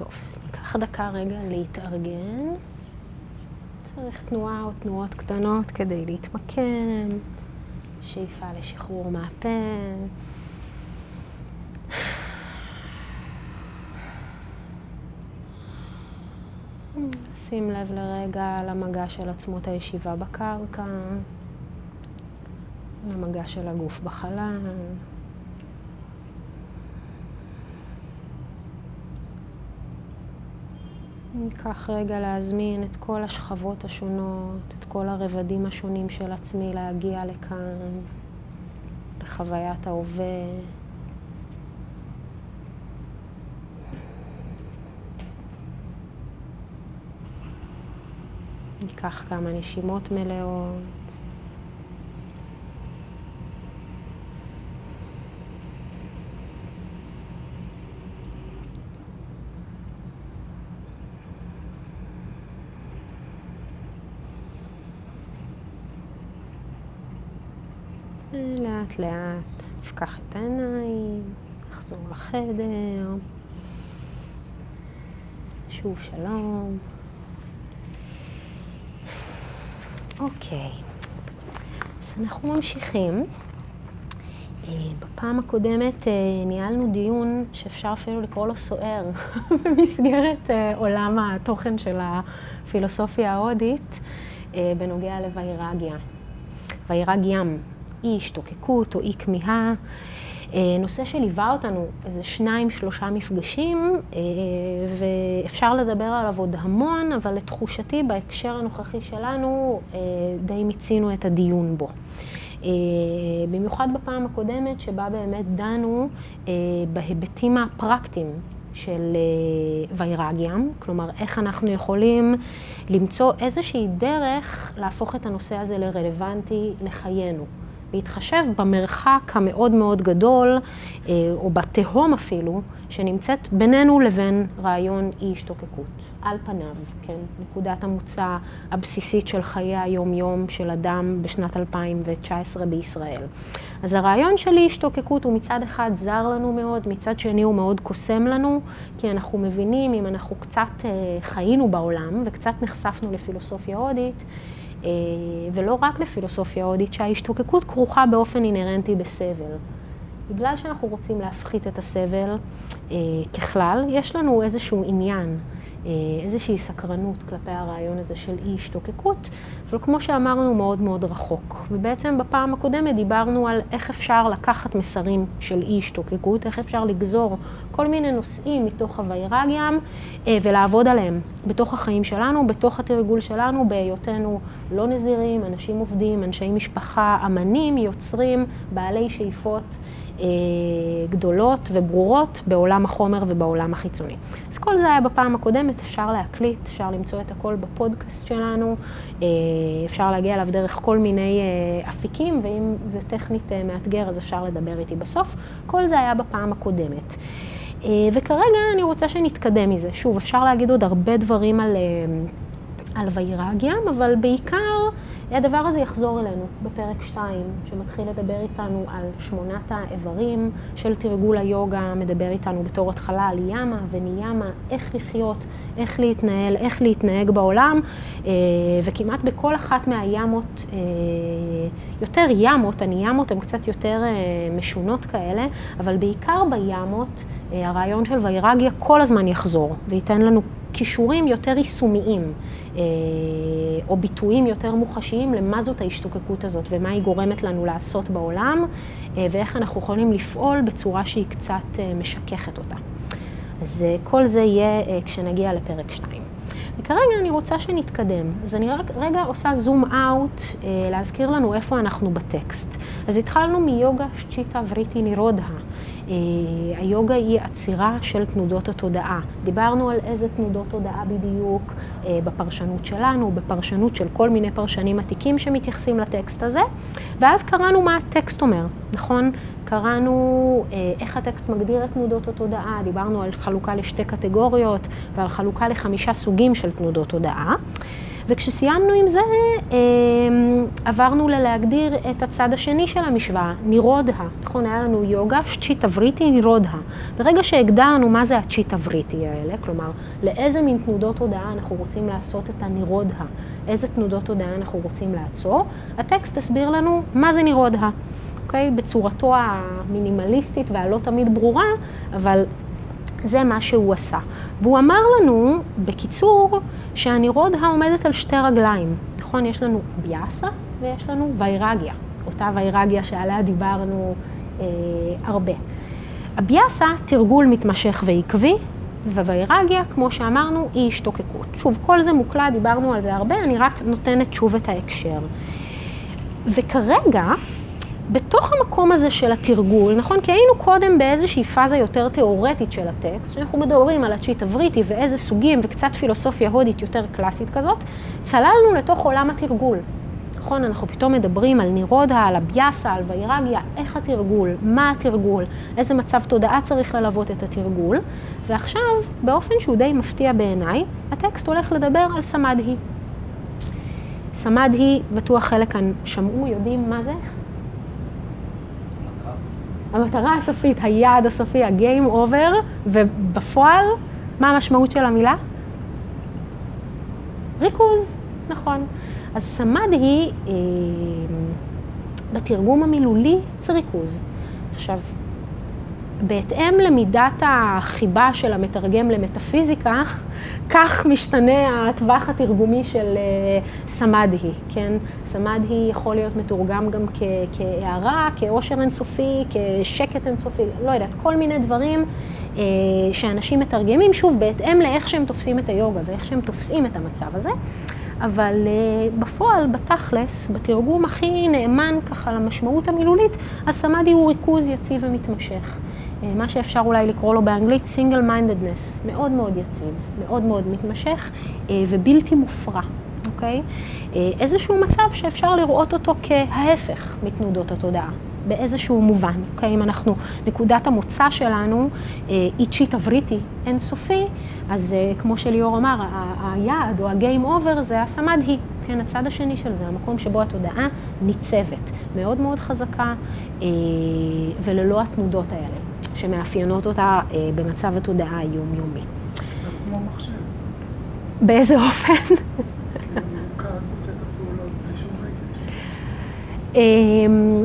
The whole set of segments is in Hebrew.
טוב, אז ניקח דקה רגע להתארגן. צריך תנועה או תנועות קטנות כדי להתמקם. שאיפה לשחרור מהפה. שים לב לרגע למגע של עצמות הישיבה בקרקע, למגע של הגוף בחלל. ניקח רגע להזמין את כל השכבות השונות, את כל הרבדים השונים של עצמי להגיע לכאן, לחוויית ההווה. ניקח כמה נשימות מלאות. לאט נפקח את העיניים, נחזור לחדר. שוב שלום. אוקיי, אז אנחנו ממשיכים. אה, בפעם הקודמת אה, ניהלנו דיון שאפשר אפילו לקרוא לו סוער במסגרת אה, עולם התוכן של הפילוסופיה ההודית בנוגע לווירגיה. ויירג ים, אי השתוקקות או אי כמיהה. נושא שליווה אותנו איזה שניים, שלושה מפגשים, ואפשר לדבר עליו עוד המון, אבל לתחושתי בהקשר הנוכחי שלנו די מיצינו את הדיון בו. במיוחד בפעם הקודמת שבה באמת דנו בהיבטים הפרקטיים של ויירגיאם, כלומר איך אנחנו יכולים למצוא איזושהי דרך להפוך את הנושא הזה לרלוונטי לחיינו. להתחשב במרחק המאוד מאוד גדול, או בתהום אפילו, שנמצאת בינינו לבין רעיון אי השתוקקות. על פניו, כן, נקודת המוצא הבסיסית של חיי היום-יום של אדם בשנת 2019 בישראל. אז הרעיון של אי השתוקקות הוא מצד אחד זר לנו מאוד, מצד שני הוא מאוד קוסם לנו, כי אנחנו מבינים, אם אנחנו קצת חיינו בעולם וקצת נחשפנו לפילוסופיה הודית, ולא רק לפילוסופיה הודית, שההשתוקקות כרוכה באופן אינהרנטי בסבל. בגלל שאנחנו רוצים להפחית את הסבל ככלל, יש לנו איזשהו עניין. איזושהי סקרנות כלפי הרעיון הזה של אי השתוקקות, אבל כמו שאמרנו, מאוד מאוד רחוק. ובעצם בפעם הקודמת דיברנו על איך אפשר לקחת מסרים של אי השתוקקות, איך אפשר לגזור כל מיני נושאים מתוך הווירגיאם ולעבוד עליהם בתוך החיים שלנו, בתוך התרגול שלנו, בהיותנו לא נזירים, אנשים עובדים, אנשי משפחה, אמנים, יוצרים, בעלי שאיפות. גדולות וברורות בעולם החומר ובעולם החיצוני. אז כל זה היה בפעם הקודמת, אפשר להקליט, אפשר למצוא את הכל בפודקאסט שלנו, אפשר להגיע אליו דרך כל מיני אפיקים, ואם זה טכנית מאתגר אז אפשר לדבר איתי בסוף. כל זה היה בפעם הקודמת. וכרגע אני רוצה שנתקדם מזה. שוב, אפשר להגיד עוד הרבה דברים על... על ויירגיאם, אבל בעיקר הדבר הזה יחזור אלינו בפרק 2, שמתחיל לדבר איתנו על שמונת האיברים של תרגול היוגה, מדבר איתנו בתור התחלה על ימה וניימה, איך לחיות, איך להתנהל, איך להתנהג בעולם, וכמעט בכל אחת מהימות, יותר ימות, הניימות הן קצת יותר משונות כאלה, אבל בעיקר בימות, הרעיון של ויירגיה כל הזמן יחזור, וייתן לנו קישורים יותר יישומיים, או ביטויים יותר מוחשיים למה זאת ההשתוקקות הזאת ומה היא גורמת לנו לעשות בעולם, ואיך אנחנו יכולים לפעול בצורה שהיא קצת משככת אותה. אז כל זה יהיה כשנגיע לפרק 2. וכרגע אני רוצה שנתקדם, אז אני רק רגע עושה זום אאוט להזכיר לנו איפה אנחנו בטקסט. אז התחלנו מיוגה שצ'יטה וריטי נירודה. היוגה היא עצירה של תנודות התודעה. דיברנו על איזה תנודות תודעה בדיוק בפרשנות שלנו, בפרשנות של כל מיני פרשנים עתיקים שמתייחסים לטקסט הזה, ואז קראנו מה הטקסט אומר, נכון? קראנו איך הטקסט מגדיר את תנודות התודעה, דיברנו על חלוקה לשתי קטגוריות ועל חלוקה לחמישה סוגים של תנודות תודעה. וכשסיימנו עם זה, אמ, עברנו ללהגדיר את הצד השני של המשוואה, נירודה. נכון, היה לנו יוגה, שצ'יטה וריטי, נירודה. ברגע שהגדרנו מה זה הצ'יטה וריטי האלה, כלומר, לאיזה מין תנודות תודעה אנחנו רוצים לעשות את הנירודה, איזה תנודות תודעה אנחנו רוצים לעצור, הטקסט הסביר לנו מה זה נירודה. אוקיי? בצורתו המינימליסטית והלא תמיד ברורה, אבל זה מה שהוא עשה. והוא אמר לנו, בקיצור, שהנירודה עומדת על שתי רגליים. נכון? יש לנו ביאסה ויש לנו ויירגיה, אותה ויירגיה שעליה דיברנו אה, הרבה. הביאסה, תרגול מתמשך ועקבי, וויירגיה, כמו שאמרנו, היא השתוקקות. שוב, כל זה מוקלט, דיברנו על זה הרבה, אני רק נותנת שוב את ההקשר. וכרגע, בתוך המקום הזה של התרגול, נכון? כי היינו קודם באיזושהי פאזה יותר תיאורטית של הטקסט, שאנחנו מדברים על הצ'יט הבריטי ואיזה סוגים וקצת פילוסופיה הודית יותר קלאסית כזאת, צללנו לתוך עולם התרגול. נכון? אנחנו פתאום מדברים על נירודה, על הביאסה, על ויירגיה, איך התרגול, מה התרגול, איזה מצב תודעה צריך ללוות את התרגול, ועכשיו, באופן שהוא די מפתיע בעיניי, הטקסט הולך לדבר על סמדהי. סמדהי, בטוח חלק כאן שמעו, יודעים מה זה? המטרה הסופית, היעד הסופי, הגיים אובר, ובפועל, מה המשמעות של המילה? ריכוז, נכון. אז סמד היא, אה, בתרגום המילולי, זה ריכוז. עכשיו, בהתאם למידת החיבה של המתרגם למטאפיזיקה, כך משתנה הטווח התרגומי של אה, סמדהי, כן? סמדהי יכול להיות מתורגם גם כהערה, כאושר אינסופי, כשקט אינסופי, לא יודעת, כל מיני דברים אה, שאנשים מתרגמים, שוב, בהתאם לאיך שהם תופסים את היוגה ואיך שהם תופסים את המצב הזה. אבל uh, בפועל, בתכלס, בתרגום הכי נאמן ככה למשמעות המילולית, הסמאדי הוא ריכוז יציב ומתמשך. Uh, מה שאפשר אולי לקרוא לו באנגלית single mindedness, מאוד מאוד יציב, מאוד מאוד מתמשך uh, ובלתי מופרע, אוקיי? Uh, איזשהו מצב שאפשר לראות אותו כההפך מתנודות התודעה. באיזשהו מובן, אוקיי? אם אנחנו, נקודת המוצא שלנו היא צ'יטה וריטי אינסופי, אז אה, כמו שליאור אמר, היעד או ה game over זה הסמאדהי, כן, הצד השני של זה, המקום שבו התודעה ניצבת, מאוד מאוד חזקה אה, וללא התנודות האלה, שמאפיינות אותה אה, במצב התודעה היומיומי. קצת כמו מחשב. באיזה אופן? אמ,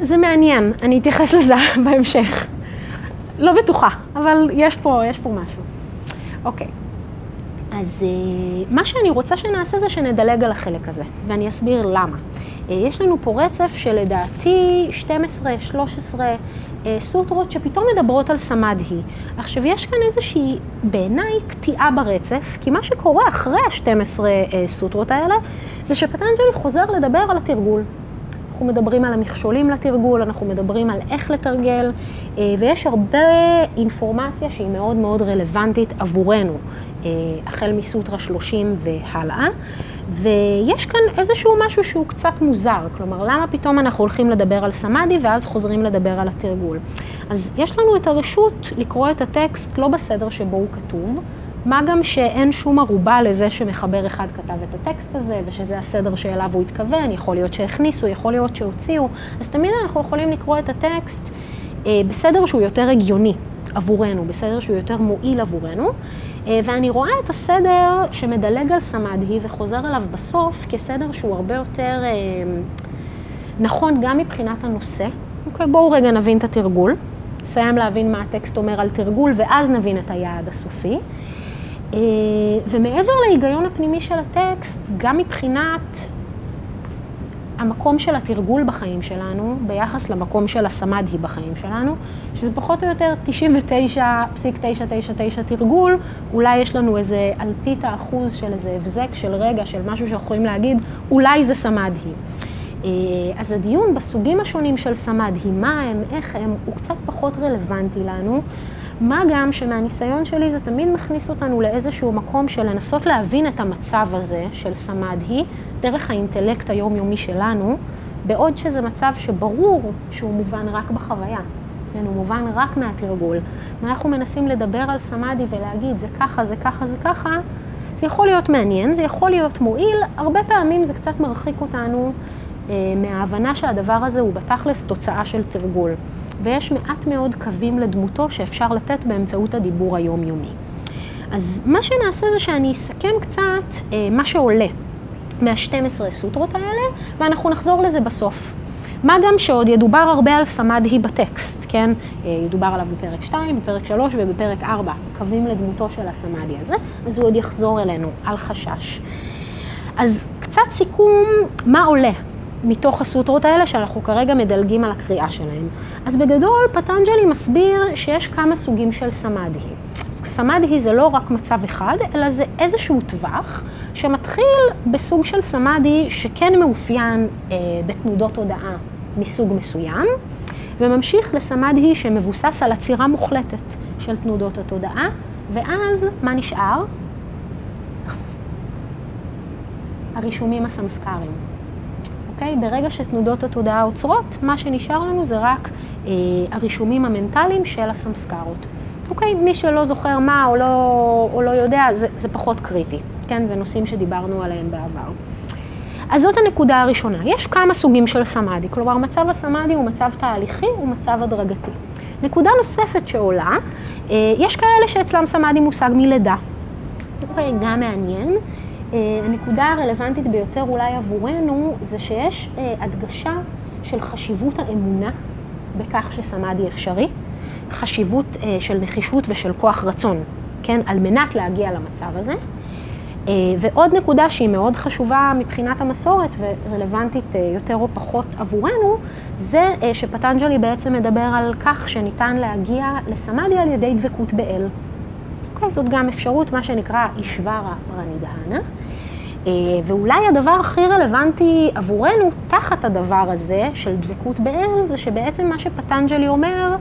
זה מעניין, אני אתייחס לזה בהמשך. לא בטוחה, אבל יש פה, יש פה משהו. אוקיי, אז uh, מה שאני רוצה שנעשה זה שנדלג על החלק הזה, ואני אסביר למה. Uh, יש לנו פה רצף שלדעתי 12-13 uh, סוטרות שפתאום מדברות על סמדהי. עכשיו, יש כאן איזושהי, בעיניי, קטיעה ברצף, כי מה שקורה אחרי ה-12 uh, סוטרות האלה, זה שפטנג'לי חוזר לדבר על התרגול. אנחנו מדברים על המכשולים לתרגול, אנחנו מדברים על איך לתרגל, אה, ויש הרבה אינפורמציה שהיא מאוד מאוד רלוונטית עבורנו, אה, החל מסוטרה 30 והלאה. ויש כאן איזשהו משהו שהוא קצת מוזר, כלומר, למה פתאום אנחנו הולכים לדבר על סמאדי ואז חוזרים לדבר על התרגול? אז יש לנו את הרשות לקרוא את הטקסט לא בסדר שבו הוא כתוב. מה גם שאין שום ערובה לזה שמחבר אחד כתב את הטקסט הזה, ושזה הסדר שאליו הוא התכוון, יכול להיות שהכניסו, יכול להיות שהוציאו, אז תמיד אנחנו יכולים לקרוא את הטקסט אה, בסדר שהוא יותר הגיוני עבורנו, בסדר שהוא יותר מועיל עבורנו, ואני רואה את הסדר שמדלג על סמדהי וחוזר אליו בסוף כסדר שהוא הרבה יותר אה, נכון גם מבחינת הנושא. אוקיי, בואו רגע נבין את התרגול. נסיים להבין מה הטקסט אומר על תרגול, ואז נבין את היעד הסופי. אה, ומעבר להיגיון הפנימי של הטקסט, גם מבחינת המקום של התרגול בחיים שלנו, ביחס למקום של הסמדהי בחיים שלנו, שזה פחות או יותר 99.999 תרגול, אולי יש לנו איזה אלפית האחוז של איזה הבזק של רגע, של משהו שאנחנו יכולים להגיד, אולי זה סמדהי. אה, אז הדיון בסוגים השונים של סמדהי, מה הם, איך הם, הוא קצת פחות רלוונטי לנו. מה גם שמהניסיון שלי זה תמיד מכניס אותנו לאיזשהו מקום של לנסות להבין את המצב הזה של סמדהי דרך האינטלקט היומיומי שלנו, בעוד שזה מצב שברור שהוא מובן רק בחוויה, כן, הוא מובן רק מהתרגול. אנחנו מנסים לדבר על סמאדי ולהגיד זה ככה, זה ככה, זה ככה, זה יכול להיות מעניין, זה יכול להיות מועיל, הרבה פעמים זה קצת מרחיק אותנו אה, מההבנה שהדבר הזה הוא בתכלס תוצאה של תרגול. ויש מעט מאוד קווים לדמותו שאפשר לתת באמצעות הדיבור היומיומי. אז מה שנעשה זה שאני אסכם קצת אה, מה שעולה מה-12 סוטרות האלה, ואנחנו נחזור לזה בסוף. מה גם שעוד ידובר הרבה על סמדהי בטקסט, כן? אה, ידובר עליו בפרק 2, בפרק 3 ובפרק 4, קווים לדמותו של הסמדהי הזה, אז הוא עוד יחזור אלינו, אל חשש. אז קצת סיכום, מה עולה מתוך הסוטרות האלה שאנחנו כרגע מדלגים על הקריאה שלהם. אז בגדול, פטנג'לי מסביר שיש כמה סוגים של סמדהי. סמדהי זה לא רק מצב אחד, אלא זה איזשהו טווח שמתחיל בסוג של סמאדי שכן מאופיין אה, בתנודות תודעה מסוג מסוים, וממשיך לסמאדי שמבוסס על עצירה מוחלטת של תנודות התודעה, ואז מה נשאר? הרישומים הסמסקריים. אוקיי? ברגע שתנודות התודעה עוצרות, מה שנשאר לנו זה רק אה, הרישומים המנטליים של הסמסקרות. אוקיי, מי שלא זוכר מה או לא, או לא יודע, זה, זה פחות קריטי. כן, זה נושאים שדיברנו עליהם בעבר. אז זאת הנקודה הראשונה. יש כמה סוגים של סמאדי, כלומר מצב הסמאדי הוא מצב תהליכי, הוא מצב הדרגתי. נקודה נוספת שעולה, אה, יש כאלה שאצלם סמאדי מושג מלידה. אוקיי, גם מעניין. אה, הנקודה הרלוונטית ביותר אולי עבורנו זה שיש אה, הדגשה של חשיבות האמונה בכך שסמאדי אפשרי, חשיבות של נחישות ושל כוח רצון, כן, על מנת להגיע למצב הזה. אה, ועוד נקודה שהיא מאוד חשובה מבחינת המסורת ורלוונטית אה, יותר או פחות עבורנו, זה אה, שפטנג'לי בעצם מדבר על כך שניתן להגיע לסמאדי על ידי דבקות באל. אוקיי, זאת גם אפשרות, מה שנקרא אישוורה פרנידהנה. ואולי הדבר הכי רלוונטי עבורנו תחת הדבר הזה של דבקות באל, זה שבעצם מה שפטנג'לי אומר,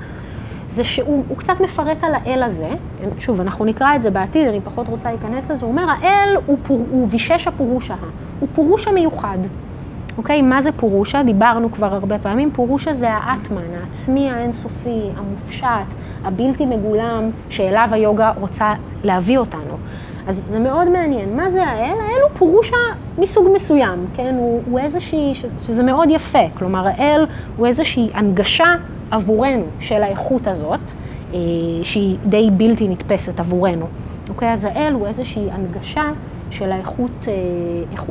זה שהוא קצת מפרט על האל הזה, שוב, אנחנו נקרא את זה בעתיד, אני פחות רוצה להיכנס לזה, הוא אומר, האל הוא, פור, הוא וישש הפורושה, הוא פורושה מיוחד. אוקיי, מה זה פורושה? דיברנו כבר הרבה פעמים, פורושה זה האטמן, העצמי האינסופי, המופשט, הבלתי מגולם, שאליו היוגה רוצה להביא אותנו. אז זה מאוד מעניין. מה זה האל? האל הוא פורושה מסוג מסוים, כן? הוא, הוא איזושהי, שזה מאוד יפה. כלומר, האל הוא איזושהי הנגשה עבורנו של האיכות הזאת, אה, שהיא די בלתי נתפסת עבורנו. אוקיי? אז האל הוא איזושהי הנגשה של האיכות, אה,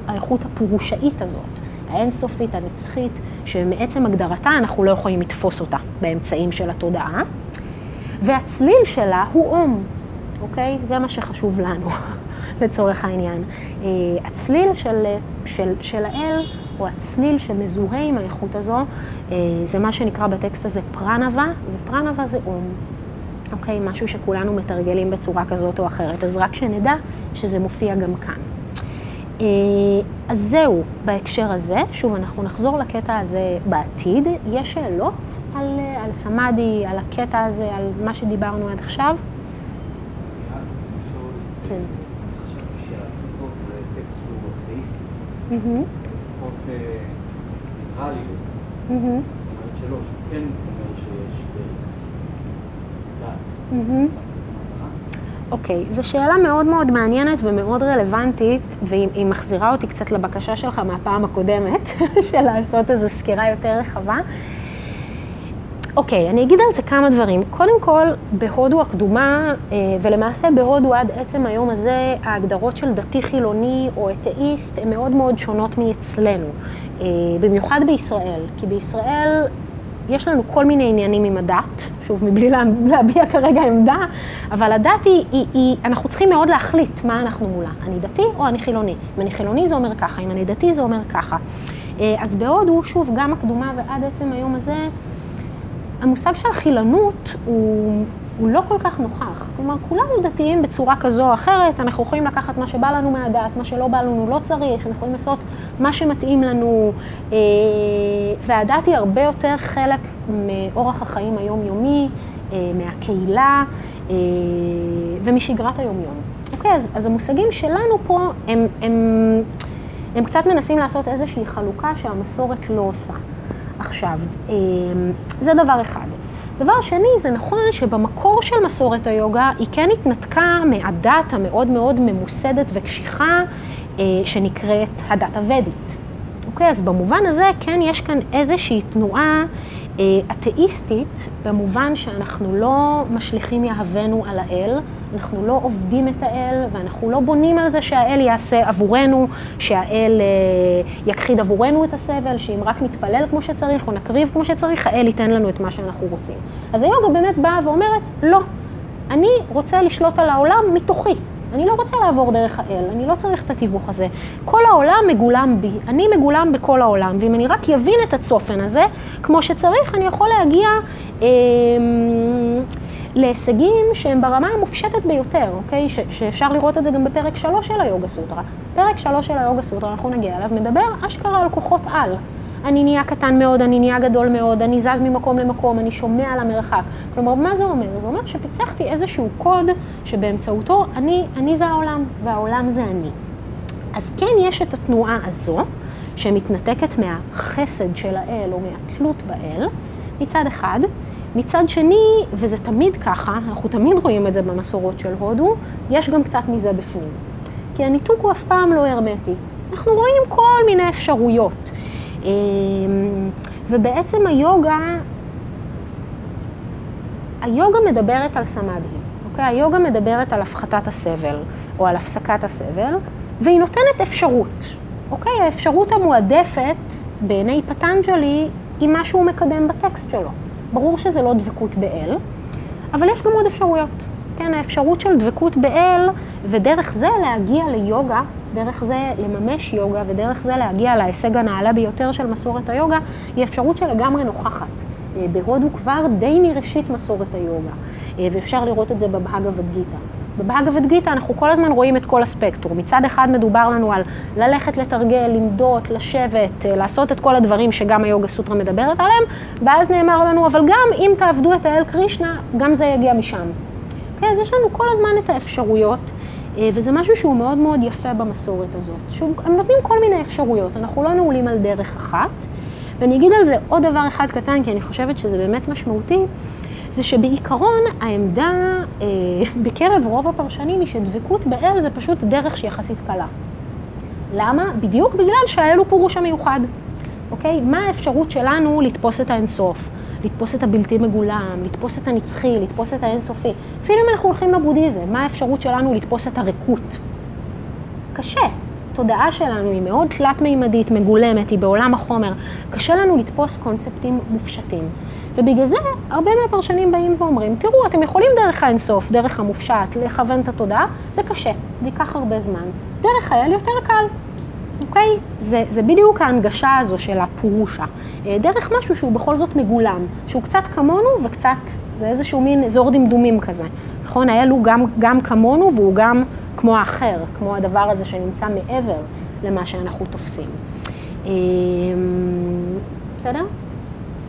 האיכות הפורושאית הזאת, האינסופית, הנצחית, שמעצם הגדרתה אנחנו לא יכולים לתפוס אותה באמצעים של התודעה. והצליל שלה הוא אום, אוקיי? זה מה שחשוב לנו, לצורך העניין. אה, הצליל של, של, של האל או הצליל שמזוהה עם האיכות הזו, אה, זה מה שנקרא בטקסט הזה פרנבה, ופרנבה זה אום. אוקיי? משהו שכולנו מתרגלים בצורה כזאת או אחרת. אז רק שנדע שזה מופיע גם כאן. אה, אז זהו בהקשר הזה. שוב, אנחנו נחזור לקטע הזה בעתיד. יש שאלות על, על סמאדי, על הקטע הזה, על מה שדיברנו עד עכשיו? כן. שהסוכות זה טקסט שהוא אתאיסטי. ניטרליות. זאת אומרת שלא, שכן אומר שיש דרך אוקיי, זו שאלה מאוד מאוד מעניינת ומאוד רלוונטית, והיא מחזירה אותי קצת לבקשה שלך מהפעם הקודמת, של לעשות איזו סקירה יותר רחבה. אוקיי, אני אגיד על זה כמה דברים. קודם כל, בהודו הקדומה, אה, ולמעשה בהודו עד עצם היום הזה, ההגדרות של דתי חילוני או אתאיסט הן מאוד מאוד שונות מאצלנו. אה, במיוחד בישראל, כי בישראל יש לנו כל מיני עניינים עם הדת, שוב, מבלי להביע כרגע עמדה, אבל הדת היא, היא, היא, אנחנו צריכים מאוד להחליט מה אנחנו מולה. אני דתי או אני חילוני. אם אני חילוני זה אומר ככה, אם אני דתי זה אומר ככה. אה, אז בהודו, שוב, גם הקדומה ועד עצם היום הזה, המושג של חילונות הוא, הוא לא כל כך נוכח. כלומר, כולנו דתיים בצורה כזו או אחרת, אנחנו יכולים לקחת מה שבא לנו מהדת, מה שלא בא לנו לא צריך, אנחנו יכולים לעשות מה שמתאים לנו, אה, והדת היא הרבה יותר חלק מאורח החיים היומיומי, אה, מהקהילה אה, ומשגרת היומיום. אוקיי, אז, אז המושגים שלנו פה הם, הם, הם קצת מנסים לעשות איזושהי חלוקה שהמסורת לא עושה. עכשיו, אמ, זה דבר אחד. דבר שני, זה נכון שבמקור של מסורת היוגה היא כן התנתקה מהדת המאוד מאוד ממוסדת וקשיחה אה, שנקראת הדת הוודית. אוקיי, אז במובן הזה כן יש כאן איזושהי תנועה אה, אתאיסטית, במובן שאנחנו לא משליכים יהבנו על האל, אנחנו לא עובדים את האל, ואנחנו לא בונים על זה שהאל יעשה עבורנו, שהאל אה, יכחיד עבורנו את הסבל, שאם רק נתפלל כמו שצריך או נקריב כמו שצריך, האל ייתן לנו את מה שאנחנו רוצים. אז היוגה באמת באה ואומרת, לא, אני רוצה לשלוט על העולם מתוכי. אני לא רוצה לעבור דרך האל, אני לא צריך את התיווך הזה. כל העולם מגולם בי, אני מגולם בכל העולם, ואם אני רק אבין את הצופן הזה כמו שצריך, אני יכול להגיע אה, להישגים שהם ברמה המופשטת ביותר, אוקיי? ש- שאפשר לראות את זה גם בפרק שלוש של היוגה סוטרה. פרק שלוש של היוגה סוטרה, אנחנו נגיע אליו, מדבר אשכרה על כוחות על. אני נהיה קטן מאוד, אני נהיה גדול מאוד, אני זז ממקום למקום, אני שומע על המרחק. כלומר, מה זה אומר? זה אומר שפיצחתי איזשהו קוד שבאמצעותו אני, אני זה העולם, והעולם זה אני. אז כן יש את התנועה הזו, שמתנתקת מהחסד של האל או מהתלות באל, מצד אחד. מצד שני, וזה תמיד ככה, אנחנו תמיד רואים את זה במסורות של הודו, יש גם קצת מזה בפנים. כי הניתוק הוא אף פעם לא הרמטי. אנחנו רואים כל מיני אפשרויות. ובעצם היוגה, היוגה מדברת על סמאדהי, אוקיי? היוגה מדברת על הפחתת הסבל או על הפסקת הסבל, והיא נותנת אפשרות, אוקיי? האפשרות המועדפת בעיני פטנג'לי היא מה שהוא מקדם בטקסט שלו. ברור שזה לא דבקות באל, אבל יש גם עוד אפשרויות. כן, האפשרות של דבקות באל, ודרך זה להגיע ליוגה, דרך זה לממש יוגה, ודרך זה להגיע להישג הנעלה ביותר של מסורת היוגה, היא אפשרות שלגמרי נוכחת. בהודו כבר די מראשית מסורת היוגה, ואפשר לראות את זה בבהגavad גיתא. בבהגavad גיתא אנחנו כל הזמן רואים את כל הספקטרום. מצד אחד מדובר לנו על ללכת לתרגל, למדות, לשבת, לעשות את כל הדברים שגם היוגה סוטרה מדברת עליהם, ואז נאמר לנו, אבל גם אם תעבדו את האל קרישנה, גם זה יגיע משם. Okay, אז יש לנו כל הזמן את האפשרויות, וזה משהו שהוא מאוד מאוד יפה במסורת הזאת. הם נותנים כל מיני אפשרויות, אנחנו לא נעולים על דרך אחת. ואני אגיד על זה עוד דבר אחד קטן, כי אני חושבת שזה באמת משמעותי, זה שבעיקרון העמדה אה, בקרב רוב הפרשנים היא שדבקות באל זה פשוט דרך שיחסית קלה. למה? בדיוק בגלל שהאל הוא פירוש המיוחד. אוקיי? מה האפשרות שלנו לתפוס את האינסוף? לתפוס את הבלתי מגולם, לתפוס את הנצחי, לתפוס את האינסופי. אפילו אם אנחנו הולכים לבודהיזם, מה האפשרות שלנו לתפוס את הריקות? קשה. התודעה שלנו היא מאוד תלת-מימדית, מגולמת, היא בעולם החומר. קשה לנו לתפוס קונספטים מופשטים. ובגלל זה הרבה מהפרשנים באים ואומרים, תראו, אתם יכולים דרך האינסוף, דרך המופשט, לכוון את התודעה, זה קשה, זה ייקח הרבה זמן. דרך האל יותר קל, אוקיי? זה, זה בדיוק ההנגשה הזו של הפורושה. דרך משהו שהוא בכל זאת מגולם, שהוא קצת כמונו וקצת, זה איזשהו מין אזור דמדומים כזה. נכון? האל הוא גם, גם כמונו והוא גם כמו האחר, כמו הדבר הזה שנמצא מעבר למה שאנחנו תופסים. בסדר?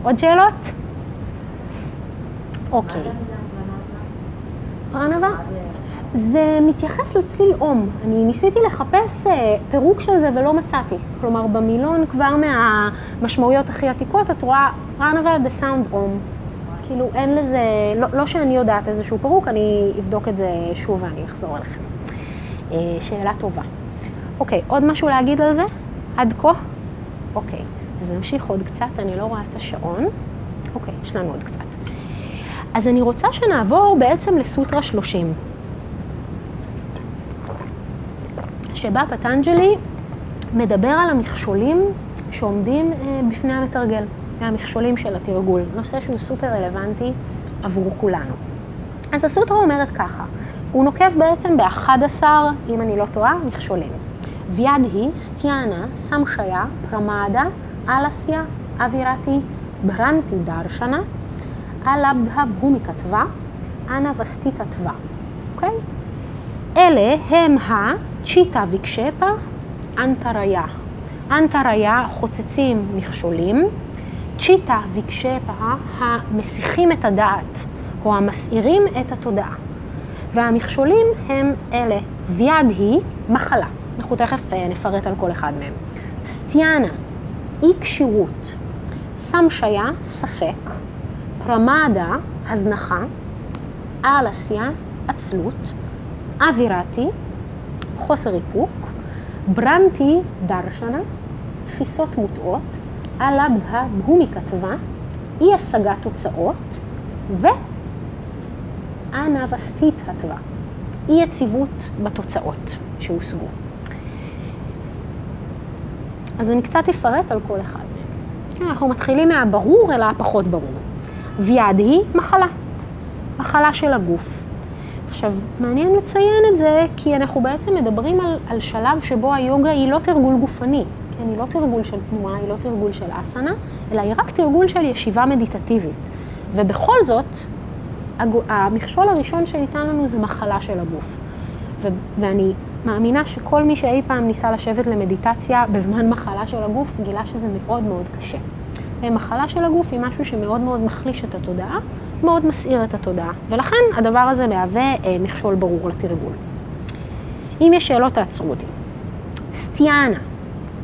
עוד שאלות? אוקיי. פרנבה? זה מתייחס לצליל אום. אני ניסיתי לחפש פירוק של זה ולא מצאתי. כלומר, במילון כבר מהמשמעויות הכי עתיקות, את רואה פרנבה the sound אום. כאילו אין לזה, לא, לא שאני יודעת איזשהו פירוק, אני אבדוק את זה שוב ואני אחזור אליכם. שאלה טובה. אוקיי, עוד משהו להגיד על זה? עד כה? אוקיי, אז נמשיך עוד קצת, אני לא רואה את השעון. אוקיי, יש לנו עוד קצת. אז אני רוצה שנעבור בעצם לסוטרה 30, שבה פטנג'לי מדבר על המכשולים שעומדים בפני המתרגל, המכשולים של התרגול, נושא שהוא סופר רלוונטי עבור כולנו. אז הסוטרה אומרת ככה, הוא נוקב בעצם ב-11, אם אני לא טועה, מכשולים. וידהי, סטיאנה, סמשיה, פרמדה, אלסיה, אווירתי, ברנטי דרשנה, אלבדה בומיקתווה, אנה וסטיתתווה. אוקיי? אלה הם הצ'יטה ויקשפה, אנטריה. אנטריה חוצצים מכשולים, צ'יטה ויקשפה המסיחים את הדעת, או המסעירים את התודעה. והמכשולים הם אלה, ויד היא מחלה, אנחנו תכף נפרט על כל אחד מהם. סטיאנה, אי כשירות, סמשיה, ספק, פרמדה, הזנחה, אלסיה, עצלות, אווירתי, חוסר איפוק, ברנטי, דרשנה, תפיסות מוטעות, אלבדה, בהומיקתווה, אי השגת תוצאות, ואנבסטית התווה, אי יציבות בתוצאות שהושגו. אז אני קצת אפרט על כל אחד מהם. אנחנו מתחילים מהברור אל הפחות ברור. ויד היא מחלה, מחלה של הגוף. עכשיו, מעניין לציין את זה, כי אנחנו בעצם מדברים על, על שלב שבו היוגה היא לא תרגול גופני, כן? היא לא תרגול של תנועה, היא לא תרגול של אסנה, אלא היא רק תרגול של ישיבה מדיטטיבית. ובכל זאת, המכשול הראשון שניתן לנו זה מחלה של הגוף. ו- ואני מאמינה שכל מי שאי פעם ניסה לשבת למדיטציה בזמן מחלה של הגוף, גילה שזה מאוד מאוד קשה. מחלה של הגוף היא משהו שמאוד מאוד מחליש את התודעה, מאוד מסעיר את התודעה, ולכן הדבר הזה מהווה אה, מכשול ברור לתרגול. אם יש שאלות, תעצרו אותי. סטיאנה,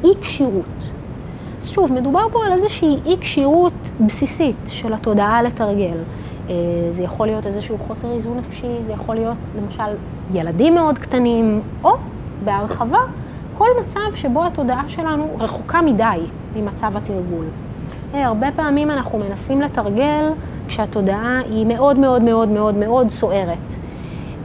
אי כשירות. אז שוב, מדובר פה על איזושהי אי כשירות בסיסית של התודעה לתרגל. אה, זה יכול להיות איזשהו חוסר איזון נפשי, זה יכול להיות למשל ילדים מאוד קטנים, או בהרחבה, כל מצב שבו התודעה שלנו רחוקה מדי ממצב התרגול. אה, הרבה פעמים אנחנו מנסים לתרגל כשהתודעה היא מאוד מאוד מאוד מאוד מאוד סוערת.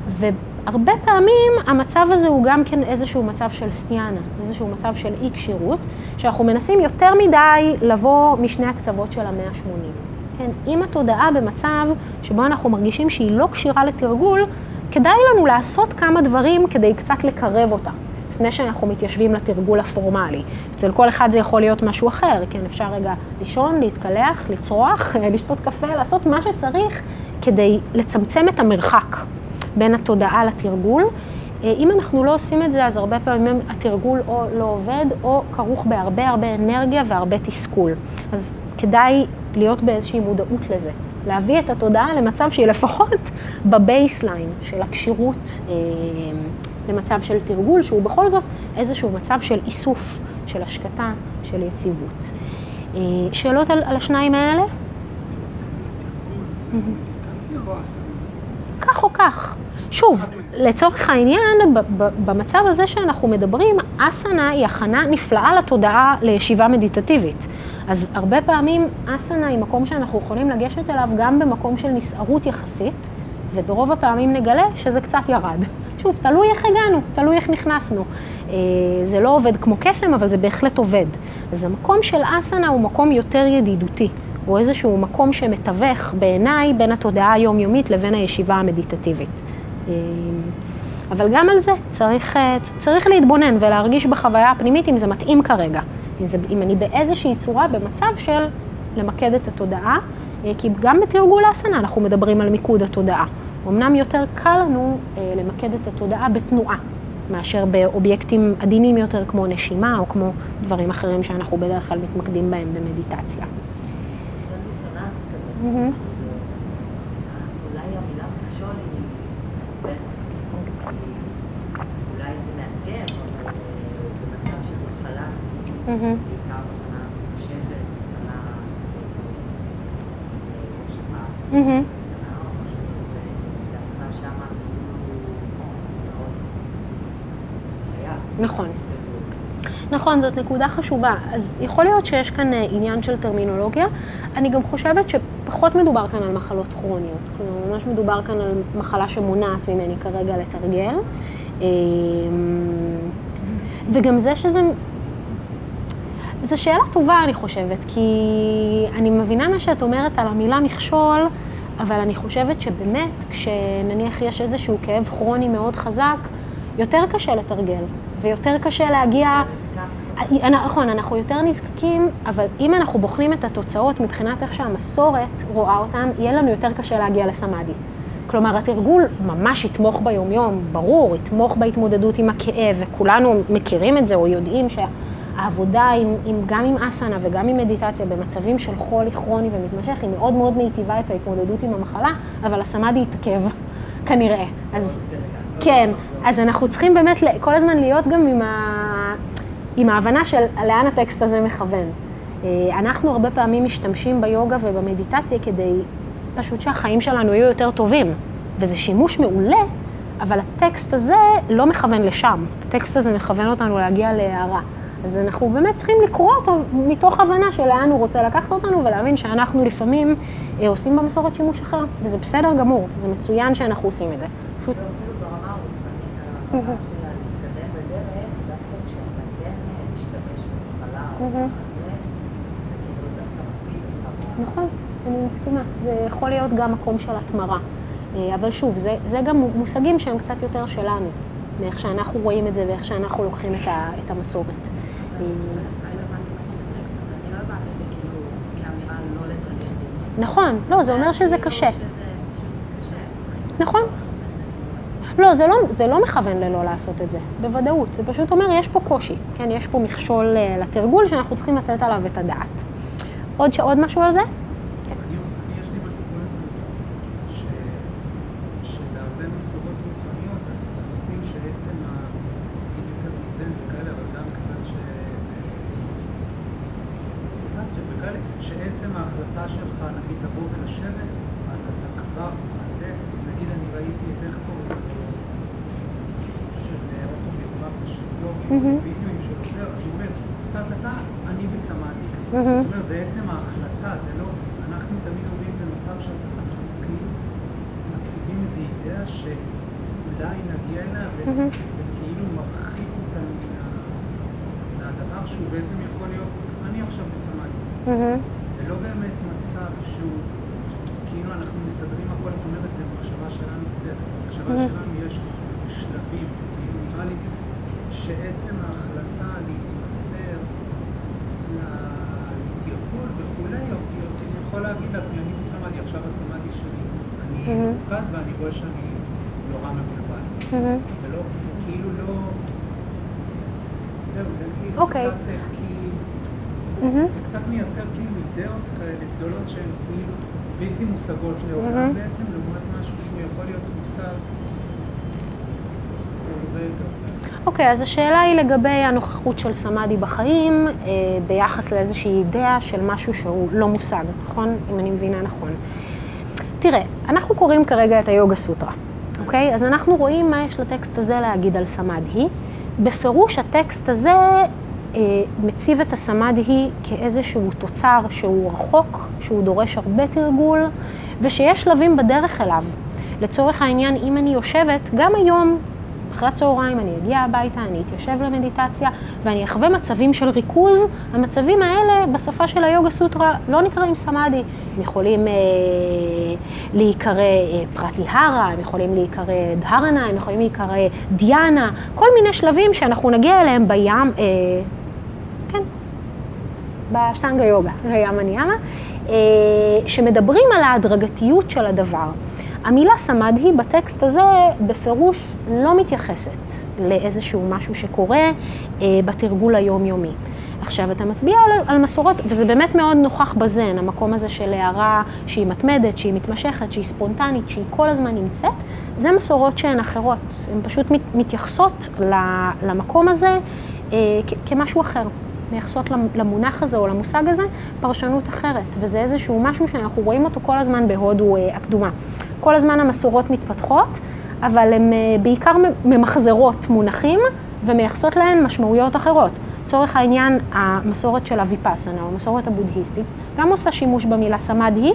והרבה פעמים המצב הזה הוא גם כן איזשהו מצב של סטיאנה, איזשהו מצב של אי כשירות, שאנחנו מנסים יותר מדי לבוא משני הקצוות של המאה ה-80. כן, אם התודעה במצב שבו אנחנו מרגישים שהיא לא כשירה לתרגול, כדאי לנו לעשות כמה דברים כדי קצת לקרב אותה. לפני שאנחנו מתיישבים לתרגול הפורמלי. אצל כל אחד זה יכול להיות משהו אחר, כן, אפשר רגע לישון, להתקלח, לצרוח, לשתות קפה, לעשות מה שצריך כדי לצמצם את המרחק בין התודעה לתרגול. אה, אם אנחנו לא עושים את זה, אז הרבה פעמים התרגול או לא עובד, או כרוך בהרבה הרבה אנרגיה והרבה תסכול. אז כדאי להיות באיזושהי מודעות לזה. להביא את התודעה למצב שהיא לפחות ב baseline של הכשירות אה, למצב של תרגול, שהוא בכל זאת איזשהו מצב של איסוף, של השקטה, של יציבות. אה, שאלות על, על השניים האלה? כך או כך. שוב, לצורך העניין, במצב הזה שאנחנו מדברים, אסנה היא הכנה נפלאה לתודעה לישיבה מדיטטיבית. אז הרבה פעמים אסנה היא מקום שאנחנו יכולים לגשת אליו גם במקום של נסערות יחסית, וברוב הפעמים נגלה שזה קצת ירד. שוב, תלוי איך הגענו, תלוי איך נכנסנו. אה, זה לא עובד כמו קסם, אבל זה בהחלט עובד. אז המקום של אסנה הוא מקום יותר ידידותי. הוא איזשהו מקום שמתווך בעיניי בין התודעה היומיומית לבין הישיבה המדיטטיבית. אה, אבל גם על זה צריך, אה, צריך להתבונן ולהרגיש בחוויה הפנימית אם זה מתאים כרגע. אם, זה, אם אני באיזושהי צורה במצב של למקד את התודעה, כי גם בתרגול האסנה אנחנו מדברים על מיקוד התודעה. אמנם יותר קל לנו אה, למקד את התודעה בתנועה, מאשר באובייקטים עדינים יותר כמו נשימה או כמו דברים אחרים שאנחנו בדרך כלל מתמקדים בהם במדיטציה. זה דיסוננס כזה. אולי המילה מכשול היא מעצבנת, אולי זה מאתגר, אבל במצב של מחלה, בעיקר מחלה ממושכת, מחלה שפעת. נכון. נכון, זאת נקודה חשובה. אז יכול להיות שיש כאן אה, עניין של טרמינולוגיה. אני גם חושבת שפחות מדובר כאן על מחלות כרוניות. כלומר, ממש מדובר כאן על מחלה שמונעת ממני כרגע לתרגל. אמ, וגם זה שזה... זו שאלה טובה, אני חושבת, כי אני מבינה מה שאת אומרת על המילה מכשול, אבל אני חושבת שבאמת, כשנניח יש איזשהו כאב כרוני מאוד חזק, יותר קשה לתרגל. ויותר קשה להגיע... נכון, אנחנו יותר נזקקים, אבל אם אנחנו בוחנים את התוצאות מבחינת איך שהמסורת רואה אותן, יהיה לנו יותר קשה להגיע לסמאדי. כלומר, התרגול ממש יתמוך ביומיום, ברור, יתמוך בהתמודדות עם הכאב, וכולנו מכירים את זה או יודעים שהעבודה עם, עם, גם עם אסנה וגם עם מדיטציה במצבים של חולי כרוני ומתמשך, היא מאוד מאוד מיטיבה את ההתמודדות עם המחלה, אבל הסמאדי יתעכב, כנראה. אז כן, אז אנחנו צריכים באמת כל הזמן להיות גם עם, ה... עם ההבנה של לאן הטקסט הזה מכוון. אה, אנחנו הרבה פעמים משתמשים ביוגה ובמדיטציה כדי פשוט שהחיים שלנו יהיו יותר טובים. וזה שימוש מעולה, אבל הטקסט הזה לא מכוון לשם. הטקסט הזה מכוון אותנו להגיע להערה. אז אנחנו באמת צריכים לקרוא אותו מתוך הבנה של לאן הוא רוצה לקחת אותנו, ולהבין שאנחנו לפעמים אה, עושים במסורת שימוש אחר, וזה בסדר גמור, זה מצוין שאנחנו עושים את זה. פשוט... אפילו ברמה הרוחנית, הרמה שלה להתקדם בדרך, דווקא כשאתה כן משתמש במחלה או מהמם. זה, כאילו דווקא מקפיץ אותך. נכון, אני מסכימה. זה יכול להיות גם מקום של התמרה. אה, אבל שוב, זה, זה גם מושגים שהם קצת יותר שלנו, מאיך שאנחנו רואים את זה ואיך שאנחנו לוקחים את, ה, את המסורת. אה, לא נכון לא זה כאילו לא. נכון, לא, זה אומר שזה כאילו קשה. נכון. לא זה לא, זה לא מכוון ללא לעשות את זה, בוודאות. זה פשוט אומר, יש פה קושי, כן? יש פה מכשול אה, לתרגול שאנחנו צריכים לתת עליו את הדעת. עוד, עוד משהו על זה? אני, אני- יש לי משהו כל הזמן, ש- שבהרבה מסורות רוחניות, אז אז אומרים שעצם ה... נגיד יותר מזן וכאלה, אבל גם קצת ש... מדיטציות וכאלה, שעצם ההחלטה שלך, נגיד, לבוא ולשבת, אז אתה כבר, אז זה, נגיד, אני ראיתי את איך קוראים לו, של אוטוביוגרפיה של יוגי, מהמם. וידאוים שלו, זה, אז הוא אומר, טה-טה-טה, אני בסמאדי. מהמם. זאת אומרת, זה עצם ההחלטה, זה לא, אנחנו תמיד אומרים, זה מצב שאנחנו כאילו מציבים איזו אידאה שאולי נגיע אליה, מהמם. וזה כאילו מרחיק אותנו מה- מהדבר שהוא בעצם יכול להיות, אני עכשיו בסמאדי. מהמם. זה לא באמת מצב שהוא, כאילו אנחנו מסדרים הכל, את אומרת, זה מחשבה שלנו, זה, במחשבה Mhm. שלנו יש שלבים, כאילו נראה לי שעצם ההחלטה להתמסר לתרגול וכולי, אותי, אותי, אני יכול להגיד לעצמי, אני בסמאדי, עכשיו הסמאדי שלי, אני Mhm. מרוכז ואני רואה שאני נורא מבולבל. מהמם. זה לא, זה כאילו לא, זהו, זה כאילו אוקיי. אה. זה קצת מייצר כאילו אידאות כאלה גדולות שהן כאילו בלתי מושגות לעולם. בעצם, לעומת משהו שהוא יכול להיות מושג. אוקיי, אז השאלה היא לגבי הנוכחות של סמאדי בחיים, אה, ביחס לאיזושהי אידאה של משהו שהוא לא מושג, נכון? אם אני מבינה נכון. תראה, אנחנו קוראים כרגע את היוגה סוטרה, אוקיי? אז אנחנו רואים מה יש לטקסט הזה להגיד על סמאדהי. בפירוש הטקסט הזה מציב את הסמאדהי כאיזשהו תוצר שהוא רחוק, שהוא דורש הרבה תרגול, ושיש שלבים בדרך אליו. לצורך העניין, אם אני יושבת, גם היום, אחרי הצהריים, אני אגיע הביתה, אני אתיישב למדיטציה, ואני אחווה מצבים של ריכוז. המצבים האלה, בשפה של היוגה סוטרה, לא נקראים סמאדי. הם יכולים אה, להיקרא אה, פרטיהרה, הם יכולים להיקרא דהרנה, הם יכולים להיקרא דיאנה, כל מיני שלבים שאנחנו נגיע אליהם בים, אה, כן, באשטנגה יוגה, ים הניאמה, אה, שמדברים על ההדרגתיות של הדבר. המילה סמדהי בטקסט הזה בפירוש לא מתייחסת לאיזשהו משהו שקורה אה, בתרגול היומיומי. עכשיו, אתה מצביע על, על מסורות, וזה באמת מאוד נוכח בזן, המקום הזה של הערה שהיא מתמדת, שהיא מתמשכת, שהיא ספונטנית, שהיא כל הזמן נמצאת, זה מסורות שהן אחרות. הן פשוט מת, מתייחסות למקום הזה אה, כמשהו אחר. מייחסות למונח הזה או למושג הזה פרשנות אחרת, וזה איזשהו משהו שאנחנו רואים אותו כל הזמן בהודו אה, הקדומה. כל הזמן המסורות מתפתחות, אבל הן אה, בעיקר ממחזרות מונחים ומייחסות להן משמעויות אחרות. לצורך העניין, המסורת של הוויפאסנה, או המסורת הבודהיסטית, גם עושה שימוש במילה סמאדי,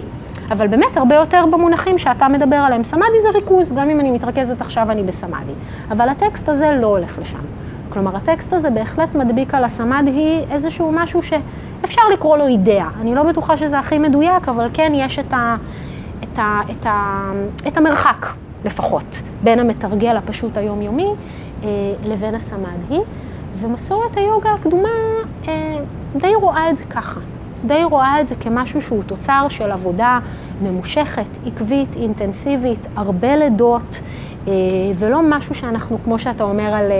אבל באמת הרבה יותר במונחים שאתה מדבר עליהם. סמאדי זה ריכוז, גם אם אני מתרכזת עכשיו אני בסמאדי. אבל הטקסט הזה לא הולך לשם. כלומר, הטקסט הזה בהחלט מדביק על הסמאדי איזשהו משהו שאפשר לקרוא לו אידאה. אני לא בטוחה שזה הכי מדויק, אבל כן יש את, ה, את, ה, את, ה, את המרחק לפחות בין המתרגל הפשוט היומיומי אה, לבין הסמאדי. ומסורת היוגה הקדומה אה, די רואה את זה ככה. די רואה את זה כמשהו שהוא תוצר של עבודה ממושכת, עקבית, אינטנסיבית, הרבה לידות. ולא משהו שאנחנו, כמו שאתה אומר על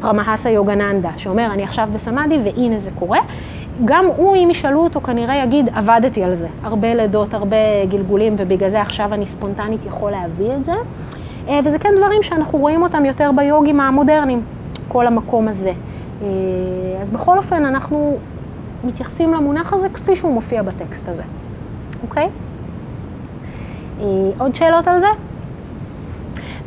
פרמהסה יוגננדה, שאומר, אני עכשיו בסמאדי והנה זה קורה. גם הוא, אם ישאלו אותו, כנראה יגיד, עבדתי על זה. הרבה לידות, הרבה גלגולים, ובגלל זה עכשיו אני ספונטנית יכול להביא את זה. וזה כן דברים שאנחנו רואים אותם יותר ביוגים המודרניים, כל המקום הזה. אז בכל אופן, אנחנו מתייחסים למונח הזה כפי שהוא מופיע בטקסט הזה, אוקיי? אה, עוד שאלות על זה?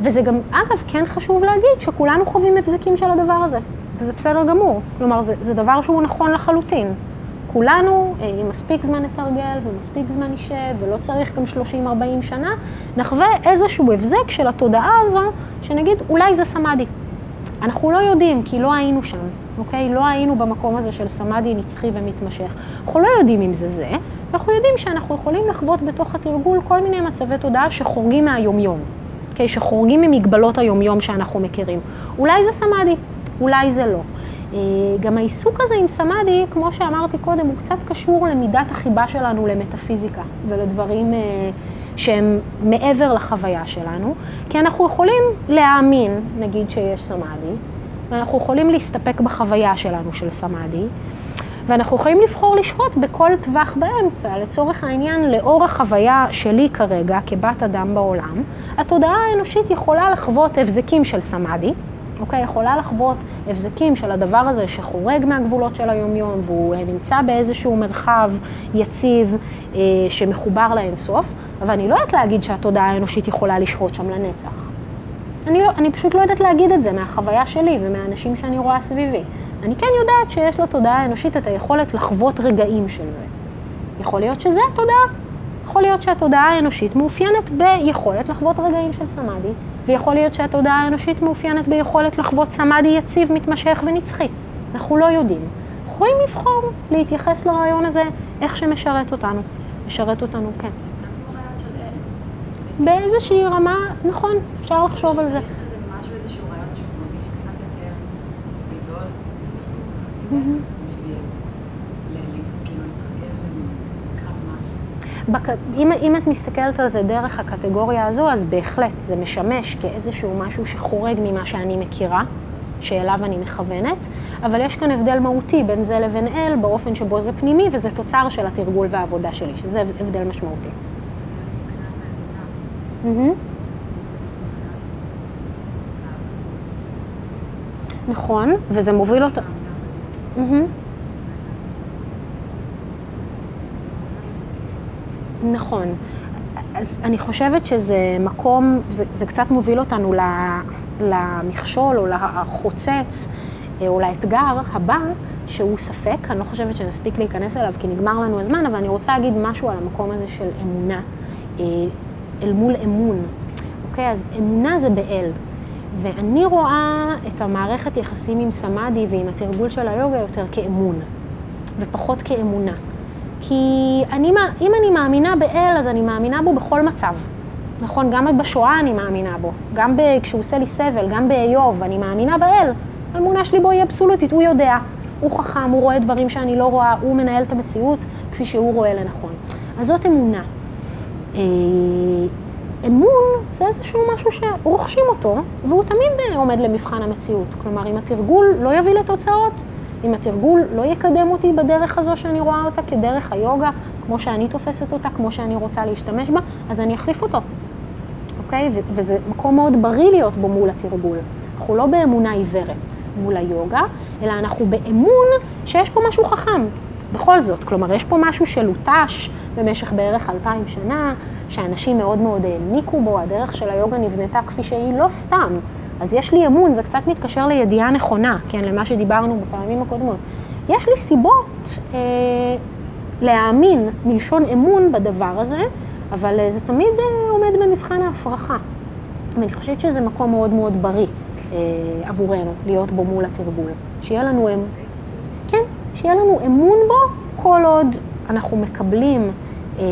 וזה גם, אגב, כן חשוב להגיד שכולנו חווים הבזקים של הדבר הזה, וזה בסדר גמור. כלומר, זה, זה דבר שהוא נכון לחלוטין. כולנו, אה, עם מספיק זמן נתרגל ומספיק זמן נשב, ולא צריך גם 30-40 שנה, נחווה איזשהו הבזק של התודעה הזו, שנגיד, אולי זה סמאדי. אנחנו לא יודעים, כי לא היינו שם, אוקיי? לא היינו במקום הזה של סמאדי נצחי ומתמשך. אנחנו לא יודעים אם זה זה, אנחנו יודעים שאנחנו יכולים לחוות בתוך התרגול כל מיני מצבי תודעה שחורגים מהיומיום? שחורגים ממגבלות היומיום שאנחנו מכירים. אולי זה סמאדי, אולי זה לא. אה, גם העיסוק הזה עם סמאדי, כמו שאמרתי קודם, הוא קצת קשור למידת החיבה שלנו למטאפיזיקה ולדברים אה, שהם מעבר לחוויה שלנו, כי אנחנו יכולים להאמין, נגיד שיש סמאדי, ואנחנו יכולים להסתפק בחוויה שלנו של סמאדי, ואנחנו יכולים לבחור לשהות בכל טווח באמצע. לצורך העניין, לאור החוויה שלי כרגע, כבת אדם בעולם, התודעה האנושית יכולה לחוות הבזקים של סמאדי, אוקיי? יכולה לחוות הבזקים של הדבר הזה שחורג מהגבולות של היומיום והוא אה, נמצא באיזשהו מרחב יציב אה, שמחובר לאינסוף, אבל אני לא יודעת להגיד שהתודעה האנושית יכולה לשהות שם לנצח. אני, לא, אני פשוט לא יודעת להגיד את זה מהחוויה שלי ומהאנשים שאני רואה סביבי. אני כן יודעת שיש לתודעה האנושית את היכולת לחוות רגעים של זה. יכול להיות שזה התודעה. יכול להיות שהתודעה האנושית מאופיינת ביכולת לחוות רגעים של סמאדי, ויכול להיות שהתודעה האנושית מאופיינת ביכולת לחוות סמאדי יציב, מתמשך ונצחי. אנחנו לא יודעים. יכולים לבחור להתייחס לרעיון הזה איך שמשרת אותנו. משרת אותנו, כן. באיזושהי רמה, נכון, אפשר לחשוב על זה. צריך איזה משהו, איזשהו רעיון שהוא מרגיש קצת יותר גדול, מהמם. בשביל ל- ל- כאילו להתרגל לקראת משהו. בק... אם, אם את מסתכלת על זה דרך הקטגוריה הזו, אז בהחלט זה משמש כאיזשהו משהו שחורג ממה שאני מכירה, שאליו אני מכוונת, אבל יש כאן הבדל מהותי בין זה לבין אל, באופן שבו זה פנימי, וזה תוצר של התרגול והעבודה שלי, שזה הבדל משמעותי. נכון, וזה מוביל אותה... מהמם. נכון. אז אני חושבת שזה מקום, זה, זה קצת מוביל אותנו למכשול או לחוצץ אה, או לאתגר הבא, שהוא ספק, אני לא חושבת שנספיק להיכנס אליו כי נגמר לנו הזמן, אבל אני רוצה להגיד משהו על המקום הזה של אמונה, אה, אל מול אמון. אוקיי, אז אמונה זה באל. ואני רואה את המערכת יחסים עם סמאדי ועם התרגול של היוגה יותר כאמון, ופחות כאמונה. כי אני, אם אני מאמינה באל, אז אני מאמינה בו בכל מצב. נכון, גם בשואה אני מאמינה בו, גם ב- כשהוא עושה לי סבל, גם באיוב, אני מאמינה באל. האמונה שלי בו היא אבסולוטית, הוא יודע, הוא חכם, הוא רואה דברים שאני לא רואה, הוא מנהל את המציאות כפי שהוא רואה לנכון. אז זאת אמונה. אה, אמון זה איזשהו משהו שרוכשים אותו, והוא תמיד אה, עומד למבחן המציאות. כלומר, אם התרגול לא יביא לתוצאות, אם התרגול לא יקדם אותי בדרך הזו שאני רואה אותה כדרך היוגה, כמו שאני תופסת אותה, כמו שאני רוצה להשתמש בה, אז אני אחליף אותו, אוקיי? ו- וזה מקום מאוד בריא להיות בו מול התרגול. אנחנו לא באמונה עיוורת מול היוגה, אלא אנחנו באמון שיש פה משהו חכם. בכל זאת, כלומר, יש פה משהו שלוטש במשך בערך אלפיים שנה, שאנשים מאוד מאוד העמיקו בו, הדרך של היוגה נבנתה כפי שהיא לא סתם. אז יש לי אמון, זה קצת מתקשר לידיעה נכונה, כן, למה שדיברנו בפעמים הקודמות. יש לי סיבות אה, להאמין מלשון אמון בדבר הזה, אבל אה, זה תמיד אה, עומד במבחן ההפרחה. ואני חושבת שזה מקום מאוד מאוד בריא אה, עבורנו, להיות בו מול התרגול. שיהיה לנו, אמ... שיהיה לנו אמון בו כל עוד אנחנו מקבלים אה,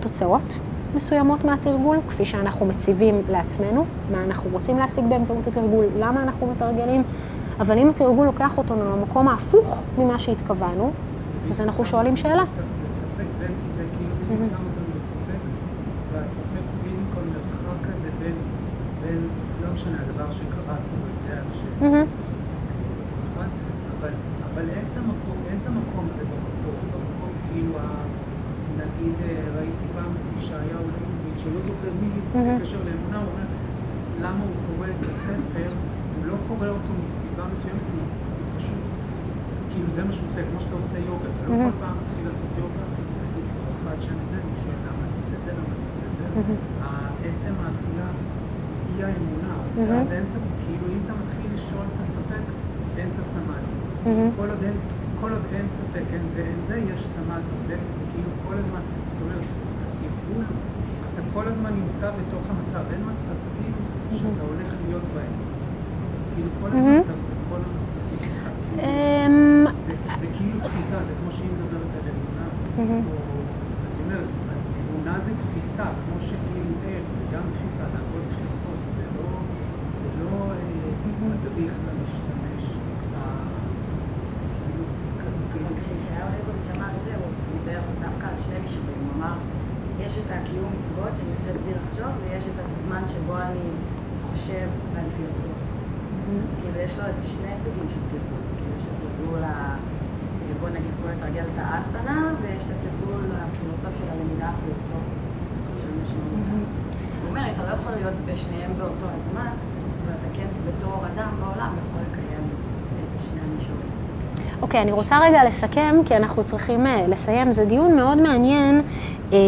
תוצאות מסוימות מהתרגול, כפי שאנחנו מציבים לעצמנו, מה אנחנו רוצים להשיג באמצעות התרגול, למה אנחנו מתרגלים, אבל אם התרגול לוקח אותנו למקום ההפוך ממה שהתכוונו, אז אנחנו שואלים שאלה. בספק, זה, זה כאילו. שם אותנו בספק, והספק בין, בין, לא משנה, הדבר שקראתי, הוא יודע, ש... מהמם. אבל, אבל, אבל אין את המקום, אין את המקום הזה במקום, במקום כאילו, ה- נגיד, אה, ראיתי פעם את ישעיהו ליבוביץ', שלא זוכר מי. בקשר לאמונה, הוא אומר, למה הוא קורא את הספר, הוא לא קורא אותו מסיבה מסוימת, הוא הוא פשוט, כאילו זה מה שהוא עושה, כמו שאתה עושה יוגה, אתה לא. כל פעם מתחיל לעשות יוגה, אחד שאני זה, אני שואל למה אני עושה זה, למה אני עושה זה, עצם העשייה היא האמונה. ואז אין את. כאילו, אם אתה מתחיל לשאול את הספק, אין את הסמאדי. מהמם. כל עוד אין, כל עוד אין ספק, אין זה, אין זה, יש סמאדי. זה, זה כאילו כל הזמן, זאת אומרת, הטיפול, אתה כל הזמן נמצא בתוך המצב, אין מצבים שאתה הולך להיות בהם. כאילו, כל הזמן. אתה בכל המצבים. כאילו, אמ, זה, זה כאילו תפיסה, זה כמו שהיא מדברת על אמונה. מהמם. או, אז היא אומרת, אמונה זה תפיסה, כמו שכאילו אל, זה גם תפיסה, זה הכל תפיסות, זה לא, זה לא אה, מדריך למשתמש. ה- זה כאילו, כשישעיהו ליבוביץ' אמר את זה, הוא דיבר דווקא על שני מישורים. הוא אמר, יש את הקיום מצוות שאני עושה בלי לחשוב, ויש את הזמן שבו אני חושב ואני פילוסוף. כאילו, יש לו את שני סוגים של תרגול. כאילו, יש את התרגול ה... בוא נגיד, כמו לתרגל את האסנה, ויש את התרגול הפילוסופי של הלמידה הפילוסופית. זאת אומרת, אתה לא יכול להיות בשניהם באותו הזמן, אבל אתה כן, בתור אדם בעולם, יכול לקיים את שני המישורים. אוקיי, אני רוצה רגע לסכם, כי אנחנו צריכים אה, לסיים. זה דיון מאוד מעניין. אה,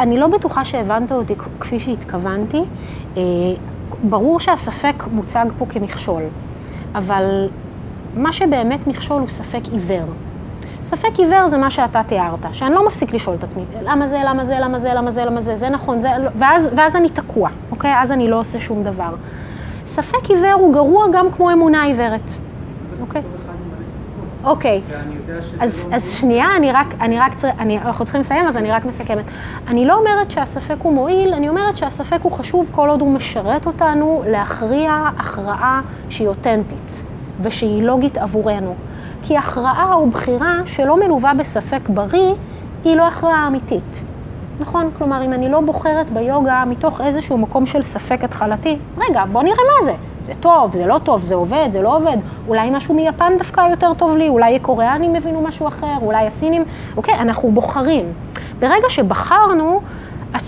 אני לא בטוחה שהבנת אותי כפי שהתכוונתי. אה, ברור שהספק מוצג פה כמכשול, אבל מה שבאמת מכשול הוא ספק עיוור. ספק עיוור זה מה שאתה תיארת, שאני לא מפסיק לשאול את עצמי, למה זה, למה זה, למה זה, למה זה, למה זה, זה נכון, זה, לא, ואז, ואז אני תקוע, אוקיי? אז אני לא עושה שום דבר. ספק עיוור הוא גרוע גם כמו אמונה עיוורת, אוקיי. בתור אחד עם מלא ספקות. אוקיי. אז, לא... אז שנייה, אני רק, אני רק, צר- אני, אנחנו צריכים לסיים, אז אני רק מסכמת. אני לא אומרת שהספק הוא מועיל, אני אומרת שהספק הוא חשוב כל עוד הוא משרת אותנו להכריע הכרעה שהיא אותנטית ושהיא לוגית עבורנו. כי הכרעה או בחירה שלא מלווה בספק בריא, היא לא הכרעה אמיתית. נכון? כלומר, אם אני לא בוחרת ביוגה מתוך איזשהו מקום של ספק התחלתי, רגע, בוא נראה מה זה. זה טוב, זה לא טוב, זה עובד, זה לא עובד. אולי משהו מיפן דווקא יותר טוב לי, אולי הקוריאנים הבינו משהו אחר, אולי הסינים. אוקיי, אנחנו בוחרים. ברגע שבחרנו,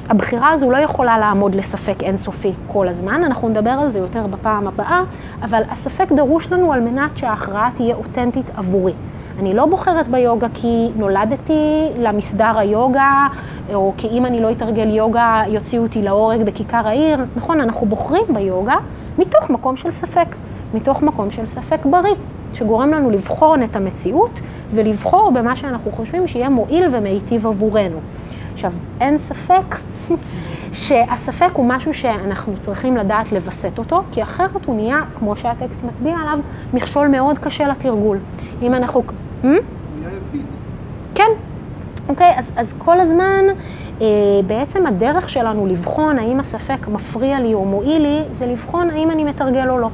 הבחירה הזו לא יכולה לעמוד לספק אינסופי כל הזמן, אנחנו נדבר על זה יותר בפעם הבאה, אבל הספק דרוש לנו על מנת שההכרעה תהיה אותנטית עבורי. אני לא בוחרת ביוגה כי נולדתי למסדר היוגה, או כי אם אני לא אתרגל יוגה יוציאו אותי להורג בכיכר העיר. נכון, אנחנו בוחרים ביוגה מתוך מקום של ספק, מתוך מקום של ספק בריא, שגורם לנו לבחון את המציאות ולבחור במה שאנחנו חושבים שיהיה מועיל ומיטיב עבורנו. עכשיו, אין ספק שהספק הוא משהו שאנחנו צריכים לדעת לווסת אותו, כי אחרת הוא נהיה, כמו שהטקסט מצביע עליו, מכשול מאוד קשה לתרגול. אם אנחנו... Hmm? כן, אוקיי, אז, אז כל הזמן בעצם הדרך שלנו לבחון האם הספק מפריע לי או מועיל לי, זה לבחון האם אני מתרגל או לא.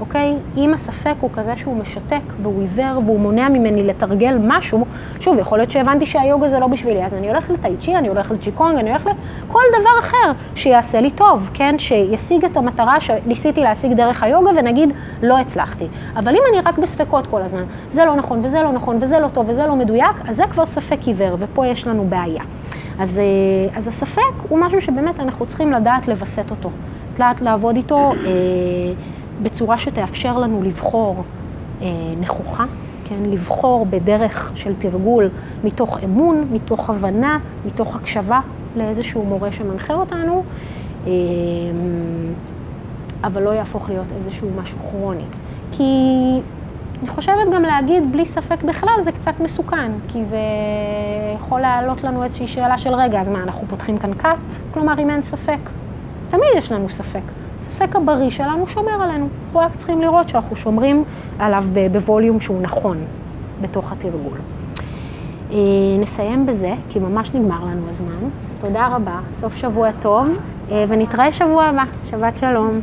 אוקיי? אם הספק הוא כזה שהוא משתק והוא עיוור והוא מונע ממני לתרגל משהו, שוב, יכול להיות שהבנתי שהיוגה זה לא בשבילי, אז אני הולך לטאי-צ'י, אני הולך לצ'יקונג, אני הולך לכל דבר אחר שיעשה לי טוב, כן? שישיג את המטרה שניסיתי להשיג דרך היוגה ונגיד לא הצלחתי. אבל אם אני רק בספקות כל הזמן, זה לא נכון וזה לא נכון וזה לא טוב וזה לא מדויק, אז זה כבר ספק עיוור ופה יש לנו בעיה. אז, אה, אז הספק הוא משהו שבאמת אנחנו צריכים לדעת לווסת אותו, לדעת לעבוד איתו. אה, בצורה שתאפשר לנו לבחור אה, נכוחה, כן? לבחור בדרך של תרגול מתוך אמון, מתוך הבנה, מתוך הקשבה לאיזשהו מורה שמנחה אותנו, אה, אבל לא יהפוך להיות איזשהו משהו כרוני. כי אני חושבת גם להגיד בלי ספק בכלל זה קצת מסוכן, כי זה יכול להעלות לנו איזושהי שאלה של רגע, אז מה, אנחנו פותחים כאן קאט? כלומר, אם אין ספק. תמיד יש לנו ספק. הספק הבריא שלנו שומר עלינו. אנחנו רק צריכים לראות שאנחנו שומרים עליו בווליום שהוא נכון בתוך התרגול. אה, נסיים בזה, כי ממש נגמר לנו הזמן. אז תודה רבה, סוף שבוע טוב, אה, ונתראה שבוע הבא. שבת שלום.